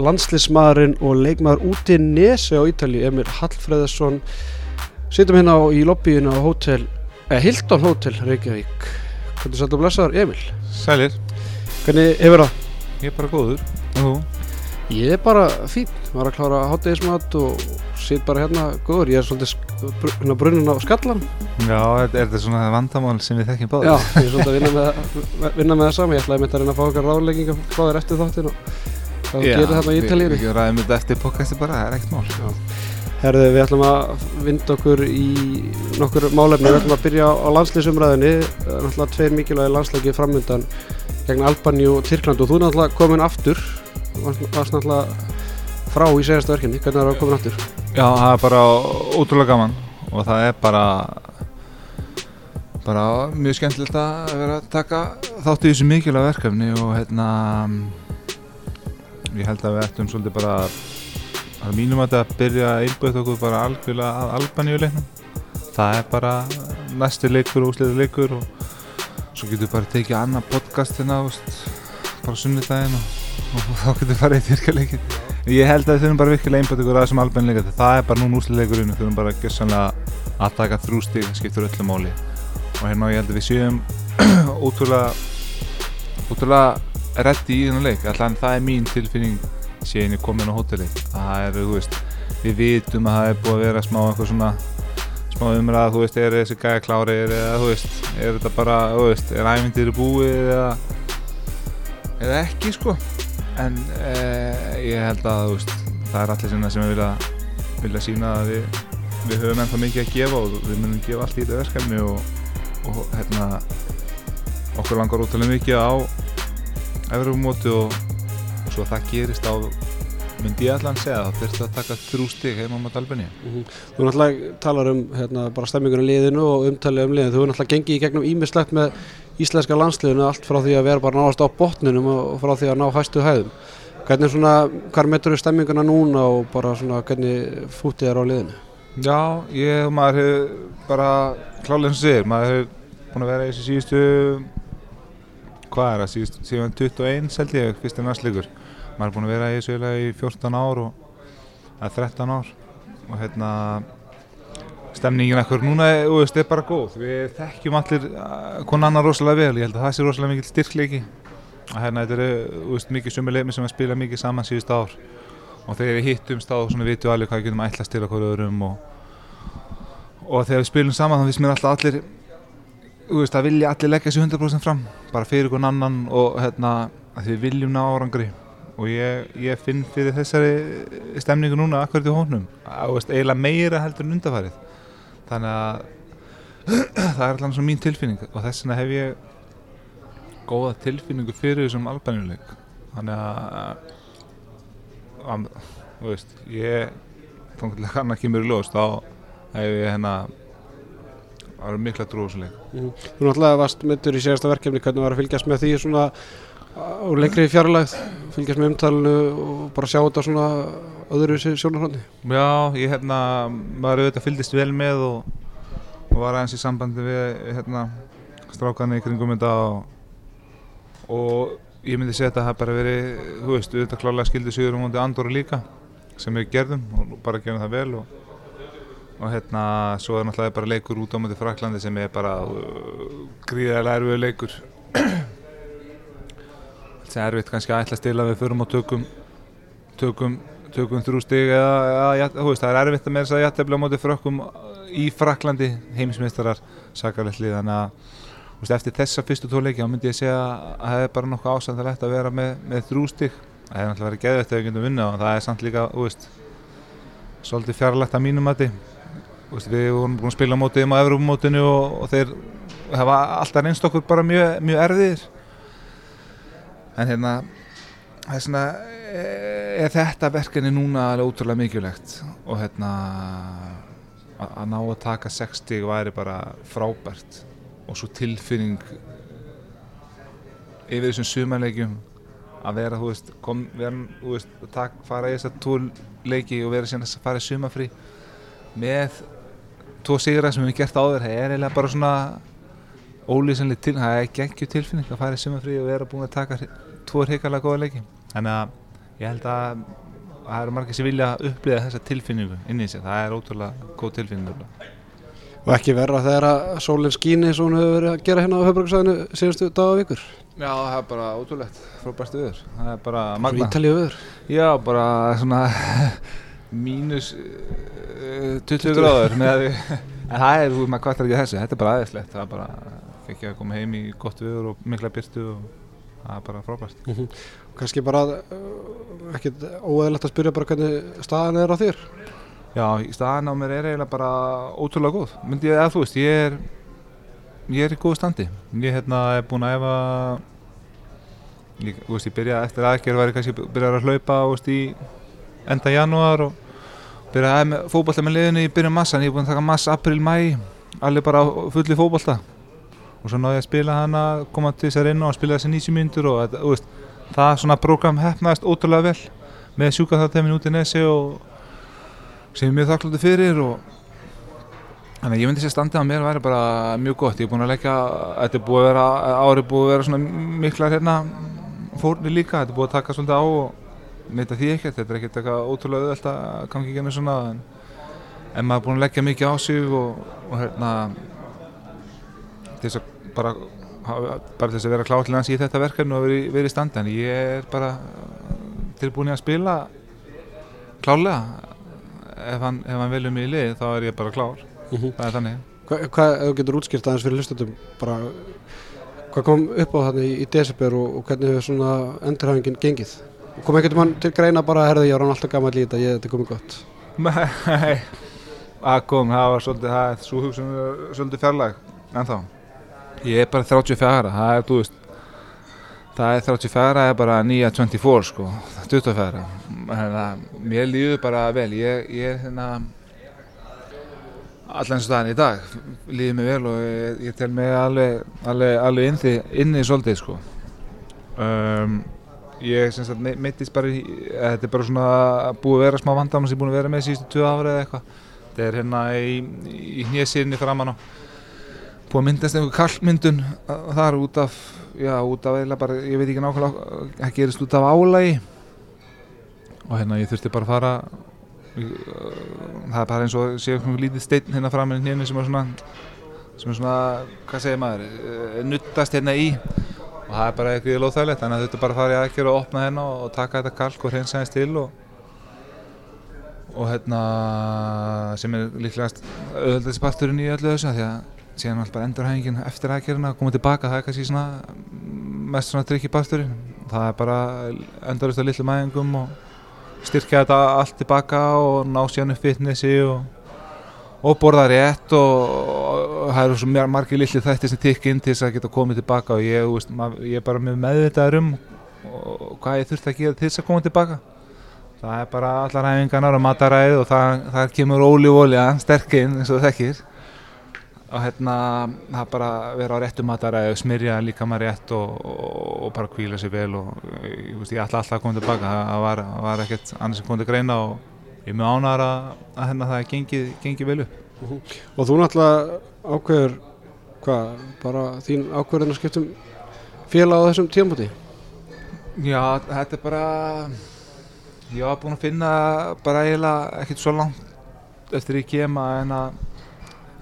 landslismadurinn og leikmaður úti Nese á Ítali, Emil Hallfreðsson sittum hérna á, í lobbyinu á hótel, eða Hilton Hotel Reykjavík. Hvernig sættu blessaður, Emil? Sælir, Hvernig hefur það? ég er bara góður þú? Ég er bara fín, var að klára háttegismat og sitt bara hérna góður, ég er svolítið hérna brunnin á skallan Já, er, er þetta svona vandamál sem við þekkjum báðir? Já, ég er svolítið að vinna með, vinna með það sami, ég ætlaði mitt að reyna að fá okkar ráðlegginga frá þér eftir þáttin og hvað gerir þarna í Ítalíu? við ræðum þetta eftir podcasti bara, það er ekkert mál. Herðu, við ætlum að vinda okkur í nokkur málefni, við ætlum að byrja á landslýsumræðinni, náttúrulega tveir mikilvægi landsleiki framöndan gegn Albaníu og Tyrkland og þú náttúrulega komin aftur, varst, náttúrulega frá í segjasta verkefni, hvernig er það komin aftur? Já, það er bara ótrúlega gaman. Og það er bara bara mjög skemmtilegt að vera að taka þátt í þessu mikilvæga verkefni og hérna ég held að við ættum svolítið bara að mínum að þetta byrja að einbjöða okkur bara algjörlega að Albaníu leiknum. Það er bara næsti leikur og úsliður leikur og svo getur við bara tekið annað podcast hérna bara sunnudaginn og, og þá getur við farið í tyrkjaleikin ég held að við þurfum bara virkilega einbjöða okkur að þessum Albaníu leika það er bara núna úsliður leikurinn við þurfum bara gessanlega að taka þrústík skiptur öllu máli. Og hérna ég held að við séum ótrúlega ótrúlega reddi í þennan leik. Allan það er mín tilfinning síðan ég kom inn á hóteli er, veist, við vitum að það er búið að vera smá eitthvað svona smá umræða, þú veist, er þessi gæja klárir eða þú veist, er þetta bara þú veist, er ævindir búið eða eða ekki sko. En eh, ég held að þú veist, það er allir sinna sem vilja vilja sína að við við höfum ennþá mikið að gefa og við munum gefa allt í þetta verkefni og, og hérna okkur langar ótrúlega mikið á Evropamóti og, og svo að það gerist á myndi ég allan segja þá þurftu að taka þrjú stig heima á Albania Þú náttúrulega talar um hérna, bara stemmingunum liðinu og umtalið um liðinu, þú hefur náttúrulega gengið í gegnum ímislegt með íslenska landsliðinu allt frá því að vera bara náðast á botninum og frá því að ná hæstu hæðum. Hvernig svona, hvað metur þú stemminguna núna og bara svona hvernig fútið er á liðinu? Já, ég, maður hefur bara klálega eins og segir, maður hefur búin að vera í þessu síðustu hvað er það, síðan 21 held ég, fyrst en næstleikur. Maður er búin að vera í þessu eiginlega í 14 ár og, eða 13 ár. Og hérna stemningin ekkur núna er, veist, er bara góð. Við þekkjum allir konan annar rosalega vel, ég held að það sé rosalega mikil styrkleiki. Að hérna þetta eru, veist, mikið sumi leimi sem að spila mikið saman síðust ár. Og þegar við hittumst þá svona vitum við alveg hvað við getum ætlast til okkur öðrum og, og þegar við spilum saman þá finnst mér alltaf allir veist að vilja allir leggja sér 100% fram bara fyrir einhvern annan og hérna að við viljum ná árangri. Og ég, ég finn fyrir þessari stemningu núna akkurat í hónum eiginlega meira heldur en undarfærið þannig að það er alltaf mín tilfinning og þess vegna hef ég góða tilfinningu fyrir þessum albaníuleik. Þannig að þú veist, ég hann ekki mér í ljós þá hef ég hérna það var mikla drúsleik Mm. Þú náttúrulega varst myndur í síðasta verkefni, hvernig var að fylgjast með því svona á lengri fjarlægð, fylgjast með umtalinu og bara sjá þetta svona öðru sjónarhóndi? Já, ég hérna maður auðvitað fylgdist vel með og, og var aðeins í sambandi við hérna strákarnir í kringum þetta og, og ég myndi segja að það hef bara verið þú veist, auðvitað klálega skildi sigur um hundi Andorra líka sem við gerðum og bara gerum það vel og og hérna svo er náttúrulega bara leikur út á mjöndi Fraklandi sem er bara uh, gríðarlega erfiður leikur. Það er erfitt kannski að ætla að við förum og tökum tökum, tökum þrjú stig eða, eða veist, það er erfitt að með þess að jættefla á móti frökkum í Fraklandi heimsmeistarar sakarleitli þannig að veist, eftir þessa fyrstu tvo leiki þá myndi ég segja að það er bara nokkuð ásandalegt að vera með, með þrjú stig. Það er náttúrulega verið geðvægt ef við getum vinna og það er samt líka, veist svolítið fjarlægt að mínum mati Veist, við vorum búin að spila mótið um á Evropamótinu og, og þeir hafa alltaf reynst okkur bara mjög, mjög erfiðir. En hérna þess vegna er þetta verkefni núna alveg ótrúlega mikilvægt? Og hérna að, ná að taka 60 væri bara frábært. Og svo tilfinning yfir þessum sumanleikjum að vera, þú veist, kom, vera, þú veist, tak, fara í þessar tól leiki og vera síðan að fara í sumafrí með tvo sigra sem við hefum gert áður það er eiginlega bara svona ólýsanlega til, það er geggju tilfinning að fara í sumafrí og vera búin að taka tvo hrikalega góða leiki. Þannig að ég held að það eru margir sem vilja upplifa þessa tilfinningu inn í sig, það er ótrúlega góð tilfinningu Og ekki verra þegar að sólinn skíni eins og hún hefur verið að gera hérna á höfbruksæðinu síðustu dag og vikur. Já, það er bara ótrúlegt, frábært viður það er bara magna ítalíu viður. Já, bara svona mínus uh, 20 gráður en það er, þú maður kvartar ekki þessu, þetta er bara aðeinslegt það er bara, fekk ég að koma heim í gott viður og mikla byrtu og það er bara frábært. Mm Kanski bara uh, ekkit óeðlegt að spyrja bara hvernig staðan er á þér. Já, staðan á mér er eiginlega bara ótrúlega góð myndi ég, að þú veist, ég er ég er í góðu standi. Ég hérna er búinn að efa ég, veist, ég byrjaði eftir aðgerð var ég kannski byrjaði að hlaupa veist, í enda janúar og byrjaði með fótbolta með liðinu í byrjun massa en ég er búinn að taka massa april, mæ allir bara fulli fótbolta. Og svo náði ég að spila hana koma til þess að reyna og spila þessi 90 mínútur og þú veist, það svona program hefnaðist ótrúlega vel með sjúka þáttæmin út í nesi og sem ég er mjög þakkláttur fyrir og þannig að ég myndi sér standið á mér væri bara mjög gott, ég er búinn að leggja þetta er búið að vera, árið búið að vera svona miklar hérna fórni líka þetta er búið að taka svolítið á og meita því ekkert, þetta er ekkert eitthvað ótrúlega auðvelt að gangi ekki genið svona en, en maður er búinn að leggja mikið á sig og, og hérna þess að bara bara þess að vera hans í þetta verkefni og verið veri í standi. En ég er bara tilbúin að spila klárlega. Ef hann, ef hann velur mig í lið þá er ég bara klár. Mm það er þannig. Hvað, hvað, ef þú getur útskýrt aðeins fyrir hlustundum, bara hvað kom upp á þarna í, í desember og, og hvernig hefur svona endurhæfingin gengið? Og kom ekkert mann til greina bara að herði ég var hann alltaf gammal í þetta, ég, þetta er komið gott. Nei, að kom, það var svolítið, það er svo hugsun svolítið fjarlæg, en þá ég er bara 34, það er, þú veist það er 34, það er bara nýja 24, sko, 24 þannig að mér líður bara vel ég, ég er hérna allan eins og staðan í dag líður mér vel og ég, ég tel mig alveg, alveg, alveg inn því, inni svolítið, sko. Um, ég meiddist bara í, eða þetta er bara svona búið að vera smá vandamál sem ég er búin að vera með síðustu tvö ára eða eitthvað. Þetta er hérna í, í hnésýrinni framan á. Búið að myndast einhver kallmyndun uh, þar út af já, út af eiginlega bara, ég veit ekki nákvæmlega það gerist út af álægi og hérna ég þurfti bara að fara uh, það er bara eins og sé einhver lítið steinn hérna framan í hnénu sem er svona sem er svona, hvað segir maður uh, nuttast hérna í og það er bara eitthvað lóþægilegt þannig að þetta bara að fara í aðgerð og opna hérna og, taka þetta kalk og hreinsa þess til og og hérna sem er líklegast auðvöldast parturinn í öllu þessu því að síðan alltaf bara endurhæfingin eftir aðgerðina að koma tilbaka það er kannski svona mest svona trikki parturinn það er bara endurist á litlu mæðingum og styrkja þetta allt tilbaka og ná síðan upp fitnessi og og borða rétt og, og það eru svo margir lilli þætti sem tikk inn til þess að geta komið tilbaka og ég, veist, mað, ég er bara með meðvitaður um og hvað ég þurfti að gera til þess að koma tilbaka. Það er bara allar hæfingarnar og mataræð og það, það kemur ólífólja sterkinn eins og það þekkir. Og hérna það bara vera á réttu mataræð smyrja líka maður rétt og, og, og bara kvíla sér vel og ég, veist, ég ætla alltaf að koma tilbaka. Það, var, var ekkert annars sem kom til greina og ég mjög ánægðar að, að hérna það gengið, gengið vel upp Og þú náttúrulega ákveður, hvað, bara þín ákveðin að skiptum félag á þessum tímabúti? Já, þetta er bara ég var búinn að finna bara eiginlega ekkert svo langt eftir ég kem að en að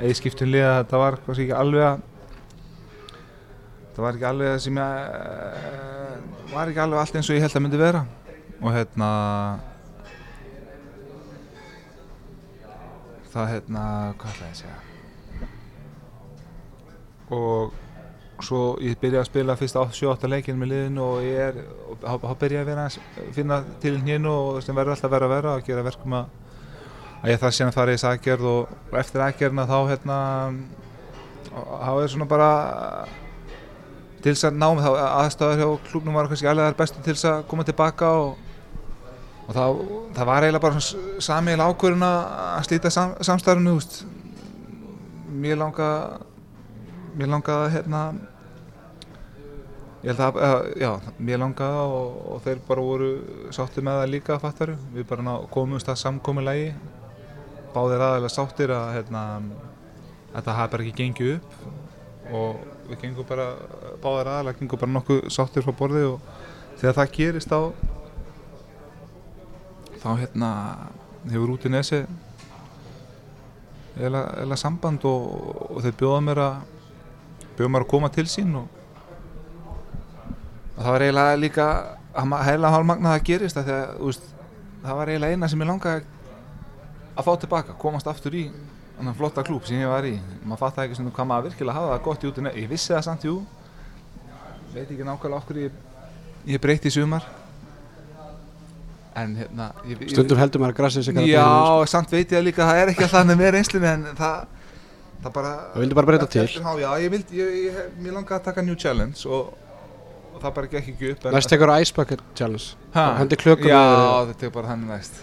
eða skiptum liða þetta var kannski ekki alveg að það var ekki alveg sem ég eh, var ekki alveg allt eins og ég held að myndi vera og hérna það hérna, hvað ætlaði ég að segja? Og svo ég byrjaði að spila fyrst 7-8 leikinn með liðinu og ég er og þá byrjaði ég að vera að finna til hnénu og sem verður alltaf verið að vera og gera verkum að að ég þarf síðan að fara í þess aðgerð og eftir aðgerðina þá hérna þá er svona bara til þess að ná með þá aðstæður hjá klúbnum var kannski alveg þar bestu til þess að koma tilbaka og, og þá, það var eiginlega bara svona samiðil ákvörðun að slíta sam, samstarfinu mér langa mér langaði að hérna ég held að, að já, mér langaði og, og þeir bara voru sáttir með það líka fattaru, við bara ná, komumst að samkomulagi. Báðir aðeins sáttir að hérna, þetta hafi bara ekki gengið upp. Og við gengum bara báðir aðeins, gengum bara nokkuð sáttir frá borði og þegar það gerist þá þá hérna hefur út í nesi eða, samband og, og þeir bjóða mér að bjóða mér að koma til sín og, og það var eiginlega líka heila hálfmagna það gerist að þegar, úst, það var eiginlega eina sem ég langaði að fá tilbaka, komast aftur í þannig flotta klúp sem ég var í. Maður fatt ekki svona hvað maður virkilega hafa það gott í út í nefn ég vissi það samt, jú. Veit ekki nákvæmlega okkur ég, ég breyti í sumar en hérna ég, ég, Stundum heldur maður að grassið sig Já, samt veit ég að líka það er ekki alltaf með reynslunni en það það bara Það vildi bara breyta til. Já, já ég vildi, ég, mér langaði að taka new challenge og, og það bara gekk ekki upp Næst tekur Ice Bucket Challenge. Ha? Hendi klökum Já, þetta er bara hann næst.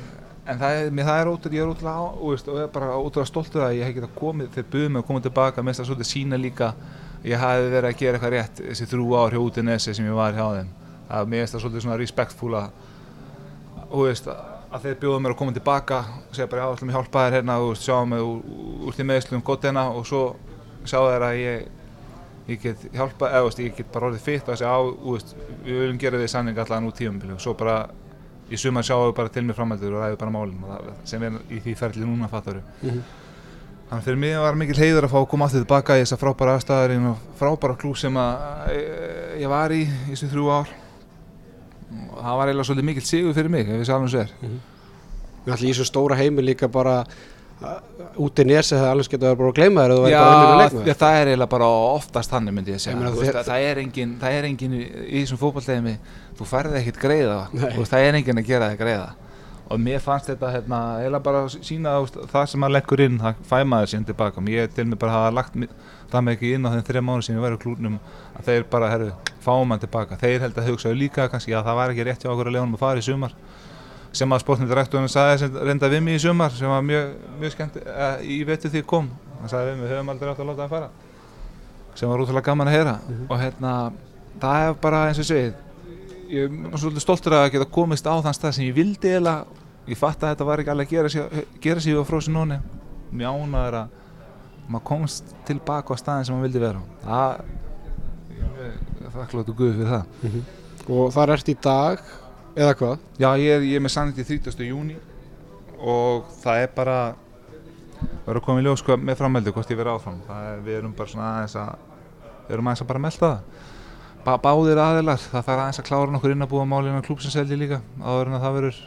En það er, það er ótrúlega, ég er ótrúlega á, og ég er bara ótrúlega stoltur að ég hef getað komið, þeir buðum mig að koma tilbaka, finnst það svolítið sína líka ég hafi verið að gera eitthvað rétt þessi þrjú ár hjá út í nesi sem ég var hjá þeim. Það mér finnst það svolítið svona respectful að, og veist, að þeir bjóða mér að koma tilbaka og segja bara já, ætlum ég hjálpa þér hérna og sjá mig úr, úr því meðslum gott hérna og svo sjá þér að ég ég get hjálpa, eða veist, ég get bara orðið og að segja á, þú veist, við viljum gera því sanning allan út tíum og svo bara í sumar sjáum við bara til mig framhæltur og ræðum bara það, sem er í því ferli núna fattaru Mhm. þannig fyrir mig var mikil heiður að fá að koma aftur tilbaka í þessa frábæra aðstæðarinn og frábæra klú sem að ég, ég var í í þessu þrjú ár og það var eiginlega svolítið mikil sigur fyrir mig ef ég sagði hans er. Við ætlum í þessu stóra heimi líka bara uh, út í nesi það alveg getur bara að gleyma þér Já, já, það er eiginlega bara oftast þannig myndi ég segja. Ég veist, það, það er engin, það er engin í þessum fótballtegimi þú færði ekkert greiða. Það er engin að gera þig greiða og mér fannst þetta hérna, eiginlega bara að sína það sem maður leggur inn, það fæ maður síðan tilbaka ég til mig bara hafa lagt það með ekki inn á þeim þrjá mánu sem ég var í klúrnum að þeir bara, herru, fáum hann tilbaka þeir held að hugsaðu líka kannski að það var ekki rétt hjá okkur að leiðunum að fara í sumar. Sem að sportnýttirektorinn sagði sem reynda við mig í sumar sem var mjög, mjög skemmt uh, í vetu því ég kom. Hann sagði við mig, höfum aldrei átt að láta það fara. Sem var útrúlega gaman að heyra. Og hérna, það er bara eins og ég segi ég er svolítið stoltur að geta komist á þann stað sem ég vildi eða ég fatt að þetta var ekki alveg að gera sig á fróðsinn nóni mjög ánæður að maður komst tilbaka á staðin sem maður vildi vera á. það er þakkláttu guð fyrir það. Og þar ert í dag eða hvað? Já, ég er, ég er með sannit í 30. júni og það er bara er að koma í ljós með frammeldu hvort ég verið áfram. Er, við erum bara svona aðeins að við erum aðeins að bara melta það. Bá, báðir aðilar, það þarf aðeins að klára nokkur inn að búa máli innan klúpsins held ég líka áður en að það verður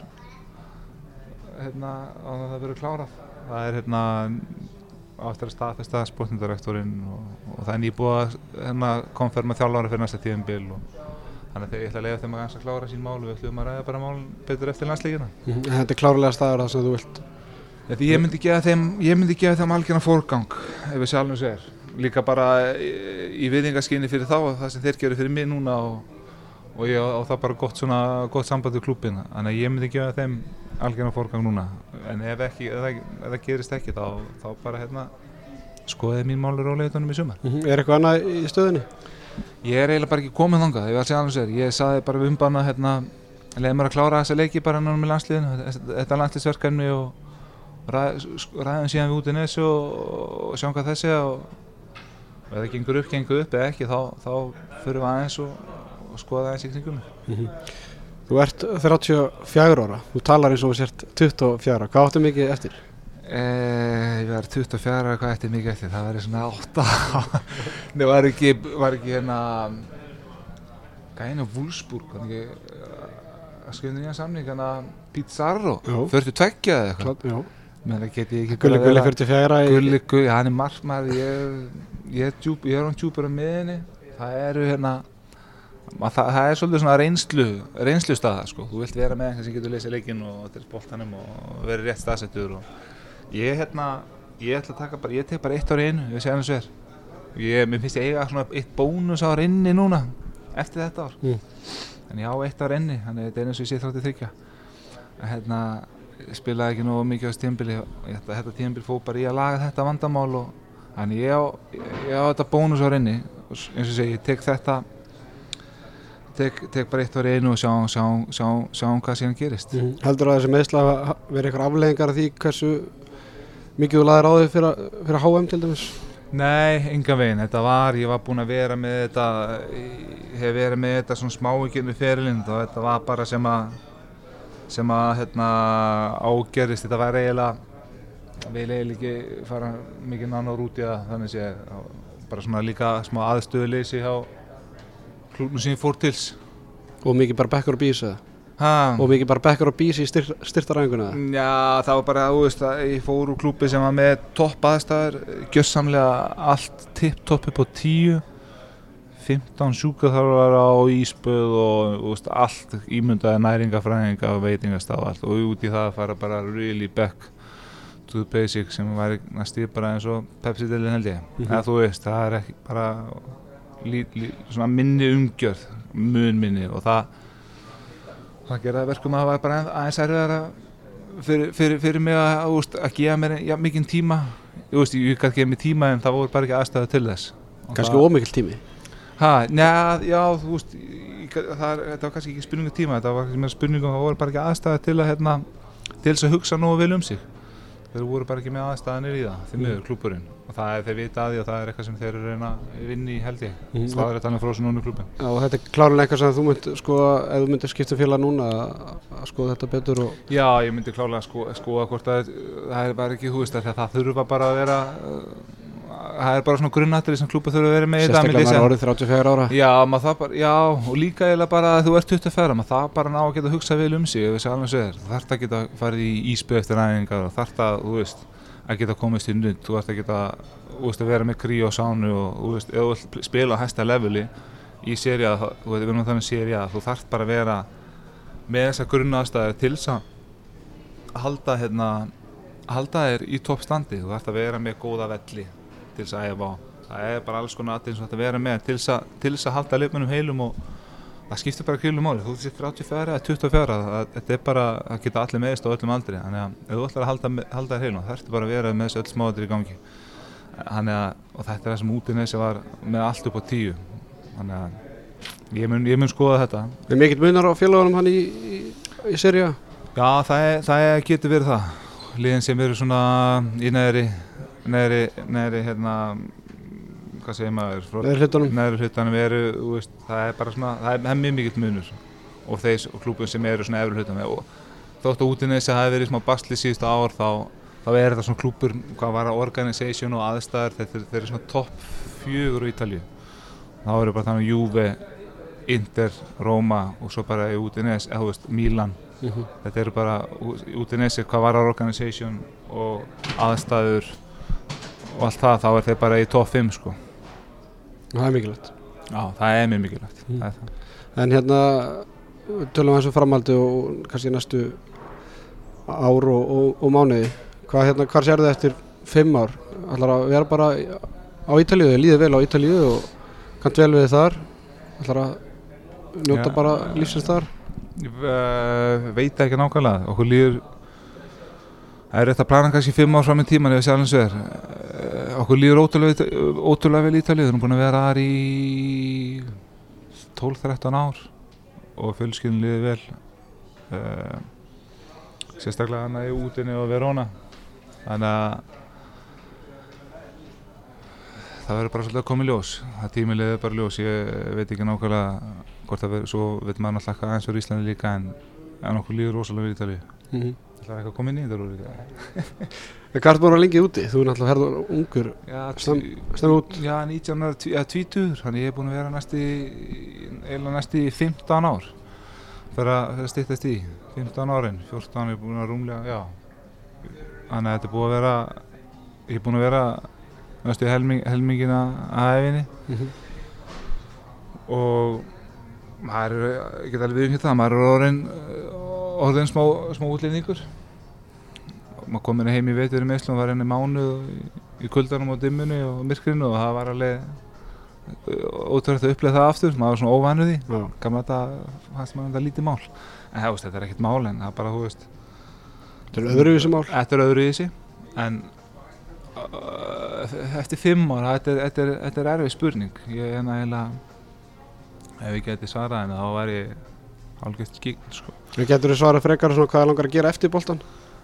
hérna, áður en að það verður klárað. Það er hérna áttur að staðfesta sportindarektorinn og, og það er nýbúið að hérna, konferma þjálfára fyrir næsta tíðumbil og þannig að þegar ég ætla að leiða þeim að að klára sín mál. Og við ætlum að ræða bara mál betur eftir landsleikina En þetta er klárlega staður það sem þú vilt. Því ég myndi gefa þeim, ég myndi gefa þeim algjörna fórgang ef við sjálfum sér. Líka bara í, í viðingaskinni fyrir þá og það sem þeir gerir fyrir mig núna og, og ég á það bara gott, svona, gott samband við klúbbin þannig að ég myndi gefa þeim algjörna fórgang núna. En ef, ekki, ef, það, ef það gerist ekki þá, þá bara hérna skoðið mín málur á leiðunum í sumar. Er eitthvað annað í stöðinni? Ég er eiginlega bara ekki komið þangað, ég var að segja alveg sér. Ég saði bara við umbana hérna leiði mér að klára þessa leiki bara náttúrulega með landsliðinu. Þetta landsliðsverkefni og ræð, ræðum síðan við út í nesu og, og sjáum hvað þessi og ef það gengur upp, gengur upp. Eða ekki þá, þá fyrir við aðeins og, og skoða aðeins í kringum Þú ert 34 ára, þú talar eins og þú sért 24 ára, hvað áttu mikið eftir? Eh, ég var 24 hvað eftir mikið eftir, það væri svona 8 Nei, var ekki, var ekki hérna Gæna Wolfsburg? Hann ekki að skrifa nýja samning hann að Pizarro? Já. 42 eða eitthvað. Já. menn það geti ekki Gulli Gulli verið að- 44 í, Gulli Gulli, hann er markmaður ég, ég, er djúp, ég er hann djúpur á miðinni það eru hérna það, það er svolítið svona reynslu reynslu staða sko, þú vilt vera með einhvern sem getur leysið leikinn og til boltanum og verið rétt staðsettur og ég hérna ég ætla að taka bara, ég tek bara eitt ár í einu ég sé hann svo er ég, mér finnst ég eiga svona eitt bónus ár inni núna eftir þetta ár. Mm. en ég á eitt ár inni, þannig að þetta er eins og ég sé þrátti þryggja að hérna ég spilaði ekki nógu mikið á tímbili þetta, þetta tímbil fóð bara í að laga þetta vandamál og þannig ég á, ég á þetta bónus ár inni. Eins og ég segi, ég tek þetta tek, tek bara eitt ár í einu og sjáum sjá, sjá, sjá hvað síðan gerist. Mhm. Heldur að þessi meðsla hafa verið eitthvað afleggingar af því hversu mikið þú laðir á þig fyrir, fyrir HM til dæmis? Nei, enga veginn, þetta var, ég var búinn að vera með þetta, hef verið með þetta svona smáikinn við ferilinn. Og þetta var bara sem að, sem að hérna, ágerist þetta væri eiginlega vil eiginlega ekki fara mikið nánar út í það. Þannig sé bara svona líka smá aðstöðuleysi á klúknum sem ég fór tils og mikið bara bekkur og bís og mikið bara bekkur og bís í styr, styrtaræðinguna Já, það var bara, þú veist að ég fór úr klúpi sem var með topp aðstæður gjössamlega allt tipp-topp upp á tíu 15 sjúkaþarfar á íspöð og þú veist, allt ímyndaði næringafræðinga og veitingastaf og allt. Og út í það að fara bara really back to the basic sem væri næstíð bara eins og Pepsi-delin held ég. Mhm. eða þú veist, það er ekki bara lí, lí, svona minni umgjörð mun minni og það það gerði að verkum að það var bara aðeins- erfiðara fyrir, fyrir, fyrir mig að, þú veist, að gefa mér ja, mikinn tíma ég veist, ég gæti gefa mér tíma en það voru bara ekki aðstæða til þess Og kannski það- ómikil tími Ha, neða, já, þú veist, það var kannski ekki spurningu tíma, þetta var kannski meira spurningu að það voru bara ekki aðstæða til að, hérna, til þess að hugsa nógu vel um sig. Þeir voru bara ekki með aðstæðanir í það, þeir Mm. miður klúburinn. Og það er þeir vita að því og það er eitthvað sem þeir eru að reyna að vinna í held ég. Mhm. Það er þetta hann frá þessu núna klúbin. Já, og þetta er klárlega eitthvað sem þú mynd sko, ef þú myndir skipta um félag núna að að skoða þetta betur og Já, ég myndi klálega sko, skoða hvort að það er bara ekki, þú veist, að það þurfa bara að vera, uh, það er bara svona grunnættir sem klúpa þurfa að vera með í sérstaklega maður orðið 34 ára Já, það bara, já, og líka eiginlega bara að þú ert 24, maður það bara ná að geta hugsað vel um sig, þú þarft að geta farið í íspöð eftir æfingar og þarft að, þú veist, að geta komist í nutt, þú þarft að geta, þú veist, að vera með krí og sánu og, þú veist, ef þú spila á hæsta leveli í seria, þú veist, við erum þannig seria, þú þarft bara að vera með þessa grunnaðstæði til þess að halda, hérna, halda þér í toppstandi, þú þarft að vera með góða velli til þess að æfa á. Það er bara alls konar aðeins að vera með til þess að, að halda leikmennum heilum og það skiptir bara krílum máli. Þú sér 34 eða 24 það, þetta er bara, það geta allir meðist á öllum aldri. Þannig að ef þú ætlar að halda, halda þér heilum það ertu bara að vera með þessu öll smáðir í gangi. Að, og þetta er það sem útin þessi var með allt upp á tíu. Þannig að ég mun, ég mun skoða þetta. Er mikill munar á félagunum hann í, í, í seria Já, það, er, það er, getur verið það. Liðin sem eru svona í neðri neðri, neðri hérna hvað segir maður neðri hlutanum. eru, veist, það er bara svona, það er, það er mjög mikill munur. Og þeir og klúbun sem eru svona efri hlutanum. Og þótt að út í þessi hafi verið smá basli síðustu ár þá, þá er þetta svona klúbur, hvað var að organisation og aðstæður, þetta er- þeir eru svona topp fjögur á Ítalju þá eru bara þannig Juve, Inter, Roma og svo bara í Udinese, eða þú veist, Milan. Mhm. þetta eru bara Udinese, hvað var að organisation og aðstæður og allt það, þá er þeir bara í topp 5 sko það er mikilvægt. Já, það er mjög mikilvægt Mm. er en hérna tölum við þessu framaldi og kannski næstu ár og, og, og mánuði. Hvað hérna, sér þið eftir fimm ár? Ætlar að vera bara á Ítalíu? Líði vel á Ítalíu og kannt vel við þar. Ætlar að njóta Já. bara lífsins þar? Ég uh, veit ekki nákvæmlega. Okkur líður það er rétt að plana kannski fimm ár fram í tíman ef við sjálfum sér uh, okkur líður ótrúlega, ótrúlega vel í Ítalíu. Við erum búin að vera þar í 12-13 ár og fjölskyldin líður vel. Uh, sérstaklega hana í útinni og Verona. Þannig að það verður bara svolítið að koma í ljós. Það tímilegði bara í ljós. Ég veit ekki nákvæmlega hvort það verður svo veit maður náttúrulega aðeins fyrir Íslandi líka en, en okkur líður rosalega við Ítalíu. Mm -hmm. Það er eitthvað að koma inn í þetta Hvað ert búin að lengi úti? Þú er náttúrulega herður ungur Já, Stem- út. Já, 19 ára, tví- eða 20 þannig ég er búin að vera næst í eiginlega næst í 15 ár fyrir að, fyrir að styttast í 15 árin, 14 er búin að rúmlega já þannig að þetta er búin að vera ég er búin að vera næstu helming, helmingina að hefinni mm -hmm. og maður er, ég get alveg viðkynnt það, maður er orðin, orðin smá, smá útlýningur maður kom inn heim í veitur í meðslum og var mánuð í, í kuldanum og dimminu og myrkrinu og það var alveg ótrúlega að upplega það aftur, maður var svona Já, gamla þetta, fannst maður þetta lítið mál. En það, veist, þetta er ekkert mál en það er bara, þú veist þetta er öðruvísi mál. Þetta er öðru í þessi en uh, eftir fimm ára þetta er, þetta er, þetta er erfið spurning. Ég er eiginlega ef ég geti svarað henni þá væri ég hálfgeitt skík sko. Getur þú svarað frekar svona hvað það langar að gera eftir boltan?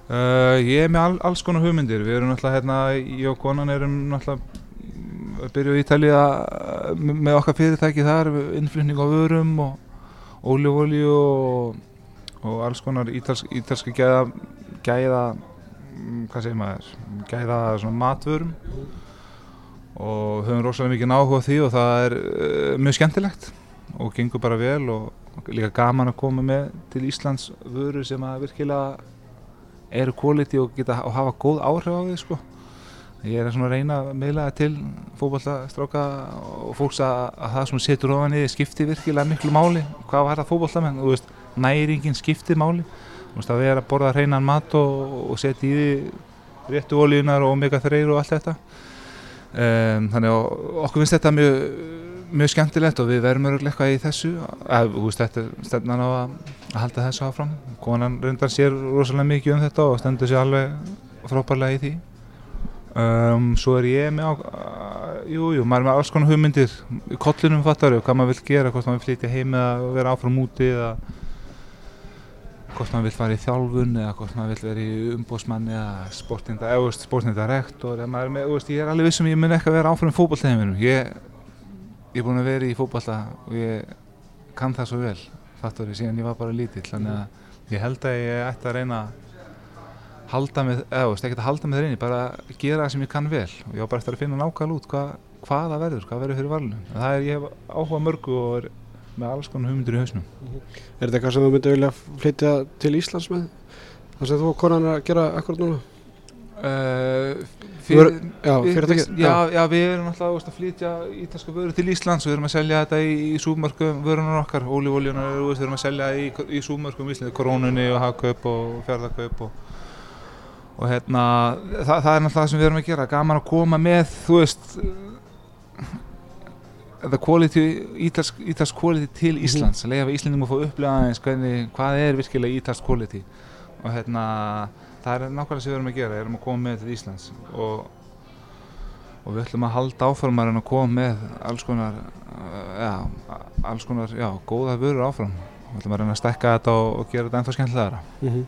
uh, ég er með all, alls konar hugmyndir við erum náttúrulega hérna ég og konan erum náttúrulega byrja í Ítalía uh, með okkar fyrirtæki þar innflutning á vörum og ólífólíu og, og alls konar ítals, ítalski gæða, gæða mm, hvað segir maður gæða svona matvörum og höfum rosalega mikið náhuga því og það er uh, mjög skemmtilegt og gengur bara vel og líka gaman að koma með til Íslands vöru sem að virkilega eru quality og geta og hafa góð áhrif á því sko. Ég er að reyna að meila til fókbaltastráka og fólks að, að það sem setur ofan í skipti virkilega miklu máli. Hvað var það fókbaltamenn, þú veist næringin skiptið máli, þú veist að vera að borða hreinan mat og, og setja í því réttu ólíunar og omega-3 og allt þetta. Um, þannig að okkur finnst þetta mjög mjög skemmtilegt og við verðum öruglega eitthvað í þessu. Veist, þetta er stefnan á að, að halda þessu áfram. Konan reyndar sér rosalega mikið um þetta og stendur sér alveg frábærlega í því. Um, svo er ég með á jújú, jú, maður er með alls konar hugmyndir kollinum fattar við hvað maður vil gera hvort maður vil flytja heim eða vera áfram úti eða hvort maður vil fara í þjálfun eða hvort maður vil vera í umbósmann eða sportinda, eða sportinda rektor eða maður er með, ég er alveg vissum ég mun ekki að vera áfram í fókbaltæðinu ég ég er búin að vera í fókballa og ég kann það svo vel fattur ég síðan ég var bara lítill þannig að ég held að ég ætti að reyna að halda með, eða veist, ekki að halda með reyni bara gera það sem ég kann vel og ég á bara eftir að finna nákvæmlega út hvað, hvað það verður, hvað verður fyrir valinu það er, ég hef áhuga mörgu og er með alls konar hugmyndur í hausnum Er þetta eitthvað sem þú myndi vilja flytja til Íslands með? Það sem þú og konan er að gera akkurat núna? Uh, Fyrir, já, fyrirtæki já, já, við erum alltaf að flytja ítalska vöru til Íslands. Og við erum að selja þetta í, í súmörkum vörunar okkar, ólífóljunar við erum að selja í, í súmörkum í Íslandi, korónunni og hagkaup og fjörðarkaup og, og hérna það, það er alltaf það sem við erum að gera. Gaman að koma með, þú veist the quality ítalsk, ítalsk quality til Mhm. Íslands, að leiða við Íslandum að fá upplega aðeins hvað er virkilega ítalsk quality. Og hérna það er nákvæmlega sem við erum að gera, við erum að koma með til Íslands og, og við ætlum að halda áframar en að koma með alls konar uh, já, alls konar, já, góða vörur áfram við ætlum að reyna að stekka þetta og, og gera þetta ennþá skemmtilegra mm -hmm.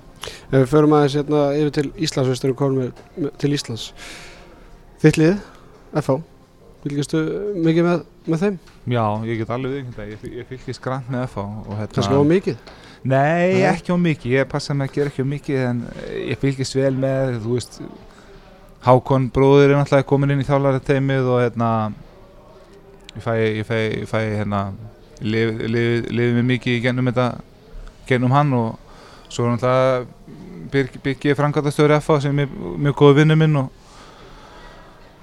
Ef við förum aðeins hérna yfir til Íslands við styrum komum með, með, til Íslands Þitt lið, FH Fylgistu mikið með, með þeim? Já, ég get alveg viðkynnt að ég, ég fylgist grann með FH hérna Kannski á mikið? Nei, ekki á mikið, ég passa mig að gera ekki á mikið en ég fylgist vel með, þú veist Hákon bróður er náttúrulega komin inn í þjálfarateimið og hérna ég fæ, ég fæ, ég fæ hérna lifið lifi, lifi mig mikið í gennum þetta gennum hann og svo er náttúrulega byggið frangatastöður FA sem er mjög góð vinnu minn og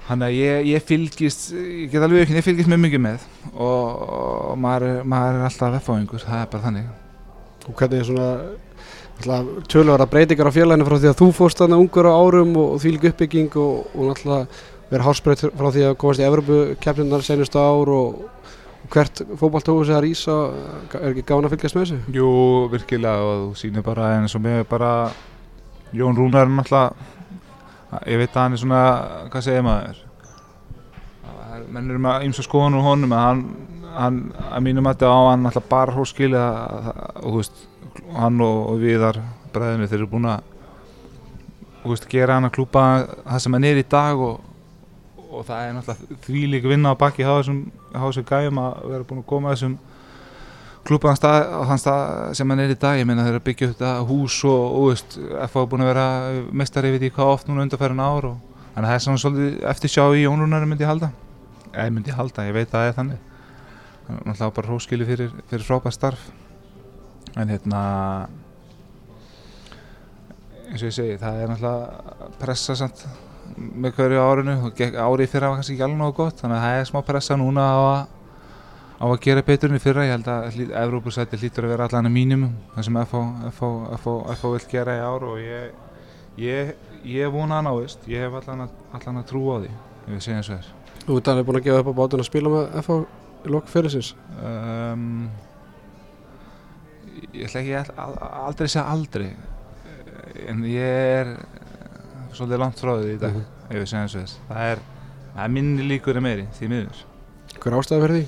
hann að ég, ég fylgist ég get alveg ekki, ég fylgist mjög mikið með og, og maður, maður er alltaf FA-ingur, það er bara þannig Og hvernig er svona tölvara breytingar á félaginu frá því að þú fórst þarna ungur á árum og, og þvílik uppbygging og, og náttúrulega verið hálsbreyt frá því að komast í Evropu-keppninar senustu ár og, og hvert fótballtóðu sig að rýsa er ekki gáðan að fylgjast með þessu? Jú, virkilega og þú sýnir bara eins og mig bara Jón Rúnar er náttúrulega ég veit að hann er svona, hvað segir maður menn eru með og skoðan úr honum að hann, hann að mínum að þetta á hann þú veist, hann og, og viðar bræðinu þeir eru búin að veist, gera hann að klúpa það sem hann er í dag og, og það er náttúrulega þvílík vinna á baki á þessum, gæjum að vera búin að koma að þessum klúpa á þann stað, sem hann er í dag. Ég meina þeir eru að byggja upp þetta hús og, og veist, FH er búin að vera mestari við því hvað oft núna undarfærin ár þannig að það er svona svolítið eftir sjá í Jónrúnari myndi ég halda. Ég myndi halda, ég veit að það er þannig Er náttúrulega bara hróskili fyrir, fyrir frábært starf. En hérna eins og ég segi, það er náttúrulega pressa samt með hverju árinu og árið fyrir var kannski ekki alveg nógu gott þannig að það er smá pressa núna á að á að gera betur enn í fyrra. Ég held að Evrópusæti hlýtur að vera allan að mínimum það sem FH vil gera í ár og ég ég, ég vona að náist. Ég hef allan að, allan að trúa á því ef við segjum svo er. Þú ert alveg búin að gefa upp á bátun að spila með FH í lok fyrirsins um, ég ætla ekki að al- aldrei segja aldrei en ég er svolítið langt frá því í dag Mhm. ef við segjum svo er það er, það er minni líkur en meiri því miður Hver er ástæða fyrir því?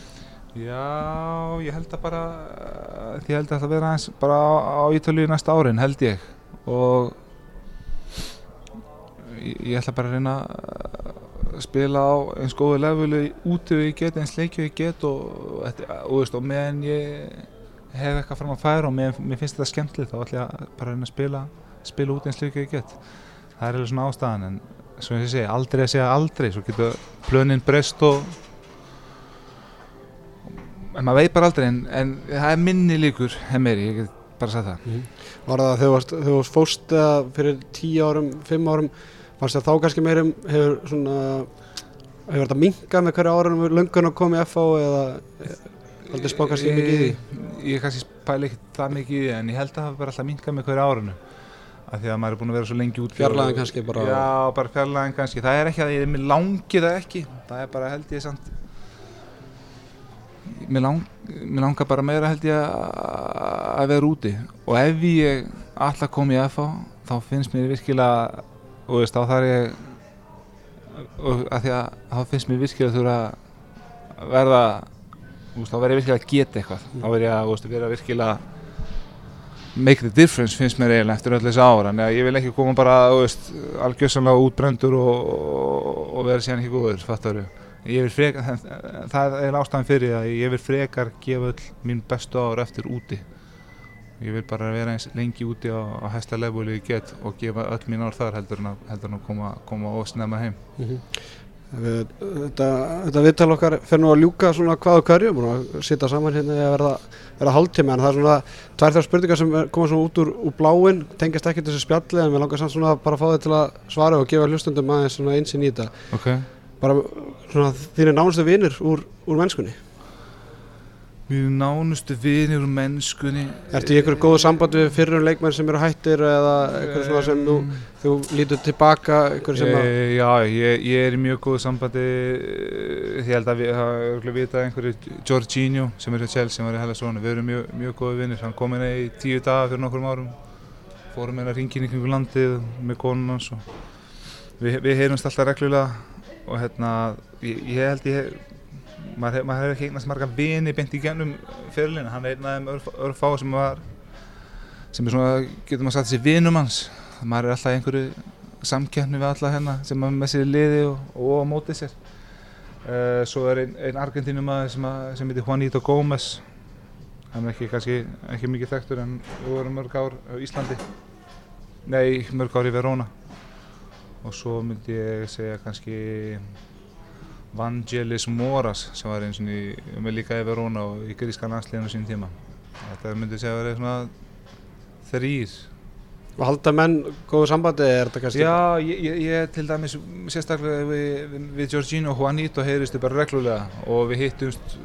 Já, ég held að bara því ég held að það vera aðeins bara á, á Ítalíu næsta árin held ég og ég, ég ætla bara að reyna að spila á eins góðu levelu úti við ég get eins leikju ég get og, og, og, meðan ég hef eitthvað fram að færa og mér, mér finnst þetta skemmtilegt þá ætlum ég að bara reyna að spila spila út eins líka ég get. Það er eiginlega svona ástæðan en svo ég segi, aldrei að segja aldrei svo getur plönin breyst og en maður veit bara aldrei en, en það er minni líkur hef meiri, ég get bara sagt það. Var það þegar þú varst- þú varst fóst eða fyrir tíu árum, fimm árum fannst það þá kannski meirum hefur svona hefur þetta minkað með hverju árunum löngun að koma í FH eða aldrei spá kannski mikið í því? Ég, ég kannski spæla ekki það mikið í því en ég held að það bara alltaf minkað með hverju árunu af því að maður er búin að vera svo lengi út Fjarlægðin kannski bara- Já, bara fjarlæðin kannski. Það er ekki að ég, mér langi það ekki. Það er bara held ég samt Mér, lang, mér langar bara meira held ég að að vera úti. Og ef ég alltaf kom í FH þá finnst mér virkilega og veist, þá þarf ég og að því að þá finnst mér virkilega þurfa að verða þú veist, þá verð ég virkilega að geta eitthvað. Þá verð ég að þú veist, vera virkilega make the difference finnst mér eiginlega eftir öll þessi ára en ég vil ekki koma bara þú veist, algjörsanlega útbrendur og, og, og vera síðan ekki góður fattar ég vil frekar það er ástæðan fyrir að ég vil frekar gefa öll mín bestu ára eftir úti ég vil bara vera eins lengi úti á, á hæsta leveli ég get og gefa öll mín ár þar heldur en að, heldur en að koma, koma og snemma heim. Við, þetta, þetta viðtal okkar fer nú að ljúka svona hvað og hverju búin að sitja saman hérna að verða, verða hálftíma en það er svona tvær þar spurningar sem koma svona út úr, úr bláin tengist ekki þessu spjalli en við langar samt svona bara að fá þið til að svara og gefa hlustundum aðeins svona einsinn í þetta. Okay. bara svona þínir nánustu vinir úr, úr mennskunni Mjög nánustu vinir úr mennskunni. Ertu í einhverju góðu samband við fyrrum leikmenn sem eru hættir eða einhverju svona sem þú, þú lítur tilbaka e, Já, ég, ég er í mjög góðu sambandi eh, ég held að við örgulega vitað einhverju Jorginho sem er hjá Chelsea sem var í Hellasónu, við erum mjög, mjög góðu vinnir hann kom inn í tíu daga fyrir nokkrum árum. Fórum inn að ringin í kringu landið með konun hans og við, við heyrumst alltaf reglulega og hérna, ég, ég held ég maður maður hefur ekki eignast marga vini beint í gennum fyrirlin hann er einn af þeim örf- örfá sem var sem er svona, getur maður sagt þessi vinum hans maður er alltaf í einhverju samkeppni við alla hérna sem er með sér liði og, og á mótið sér. Uh, svo er einn ein Argentínum sem, að- sem heitir Juanito Gómez. Hann er ekki kannski ekki mikið þekktur en við vorum mörg ár á Íslandi. Nei, mörg ár í Verona. Og svo myndi ég segja kannski Vangelis Moras sem var eins og með líka í Verona og í gríska landsliðinu á sín tíma. Þetta myndi segja að vera svona þrýr og halda menn góðu sambandi er þetta kannski? Já, ég, ég, ég til dæmis sérstaklega við, við, Giorgino Juanito heyristu bara reglulega og við hittumst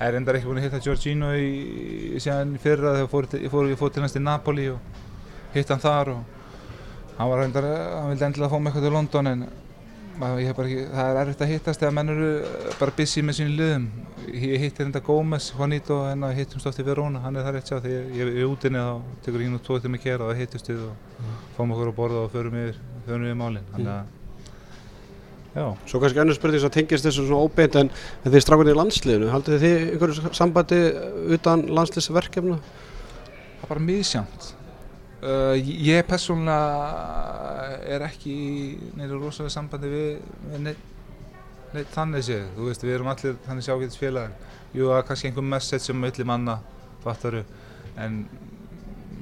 er endar ekki búin að hitta Giorgino í, í síðan fyrra þegar fór, ég fór, fór til hans til Napoli og hitt hann þar og hann var reyndar, hann vildi endilega fá mig eitthvað til London en ekki, það er erfitt að hittast þegar menn eru bara busy með sínu liðum. Ég hitti reynda Gómez, Juanito en við hittumst oft í Verona, hann er það rétt sjá þegar ég, er útinni þá tekur ég nú tvo til mig kera og það hittust við og fáum okkur að borða og förum yfir, förum yfir málin. Þannig að já, Svo kannski önnur spurning sem tengist þessu svona óbeint en, þið strákunni í landsliðinu, haldið þið einhverju sambandi utan landsliðsverkefna? það er bara misjant uh, ég persónulega er ekki í neina rosalega sambandi við, við neitt, neitt þannig séð, þú veist, við erum allir þannig sjágætis félagar jú, er kannski einhver message sem milli manna, fattaru en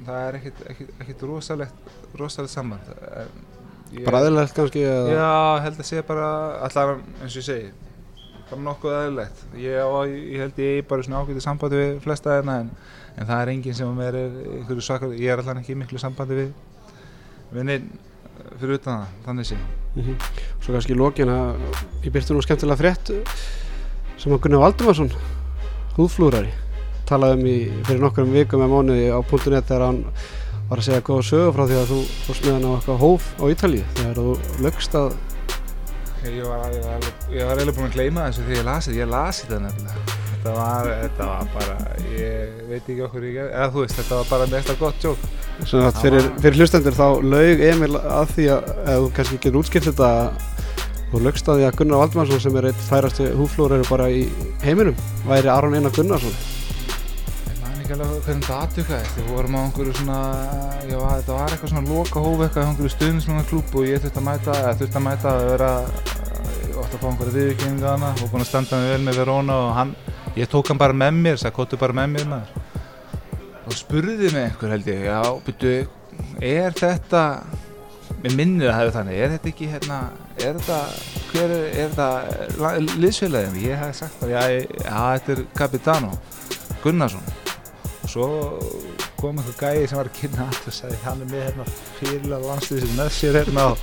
það er ekkit, ekkit, ekkit rosalegt rosalegt samband Bræðilegt kannski? Eða? Já, held að sé bara allar eins og ég segi bara nokkuð aðeinslegt ég, ég held ég eigi bara svona ágæti sambandi við flesta þeirna en, en það er enginn sem er einhverju svakar ég er allan ekki miklu sambandi við við neinn fyrir utan það, þannig sé Mhm. Svo kannski í lokin að ég byrti nú skemmtilega frétt sem að Gunnar Valdimarsson húðflúrari talaði um í fyrir nokkrum vikum eða mánuði á .net þegar hann var að segja góða sögu frá því að þú fórst með hann á eitthvað hóf á Ítalíu þegar þú lögst að ég var, eiginlega búinn að gleyma þessu þegar ég lasi ég lasi þetta nefnilega. Þetta var, þetta var bara ég veit ekki okkur ég gerði, eða þú veist þetta var bara með eitthvað gott jók Svona að fyrir, fyrir hlustendur þá laug Emil að því að, að þú kannski getur útskilt þetta. Þú lögst að því að Gunnar Valdimarsson sem er eitt færasti húflúrari bara í heiminum. Væri Aron Einar Gunnarsson ekki alveg hvernig það aðtökaðist, við vorum á einhverju svona, já þetta var eitthvað svona loka hóf eitthvað á einhverju stuðnismannaklúb og ég þurfti að mæta, eða þurfti að mæta að vera, ég ótti að fá einhverju viðkynninga hana. Og búinn að standa mig vel með Verona og hann, ég tók hann bara með mér, sagði kóttu bara með mér maður. Og spurði mig einhver held ég já, byrju, er þetta með minnið að hafa þannig er þetta ekki hérna er þetta, hver er, er þetta liðsfélagin, ég hef sagt að já, þetta er Capitano Gunnarsson svo kom einhver gæði sem var að kynna allt og sagði hann er með hérna fyrirlega landslýsir með sér hérna og,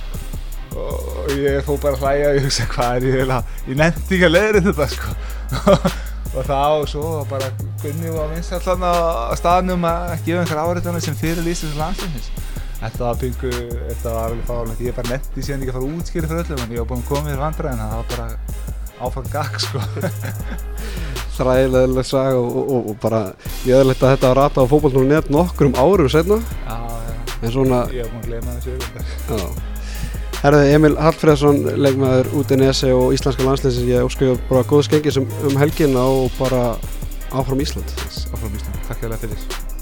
og ég fó bara að hlæja og ég hugsa hvað er ég vel að ég nefndi ekki að leiðri þetta sko. Og þá og svo bara Gunni var minnst allan á staðnum að gefa einhver áriðanir sem fyrir lýstum sem landslýsins Þetta var byggu, þetta var alveg fárlegt, ég er bara netti síðan ekki að fara útskýri fyrir öllum en ég var búinn að koma mér vandræðin það var bara áfram gag sko Þræðilega saga og, og, og bara ég aðlægt að þetta var rata á fókbaltunum nokkur um árum setna Já, já, en svona ég var búinn að gleyma þessu Já. Herði Emil Hallfreðsson, leikmaður út í Nesi og íslenska landsleisins, ég óskilja bara góð skengis um, um helgina og bara áfram Ísland. Áfram Ísland, takk fyrir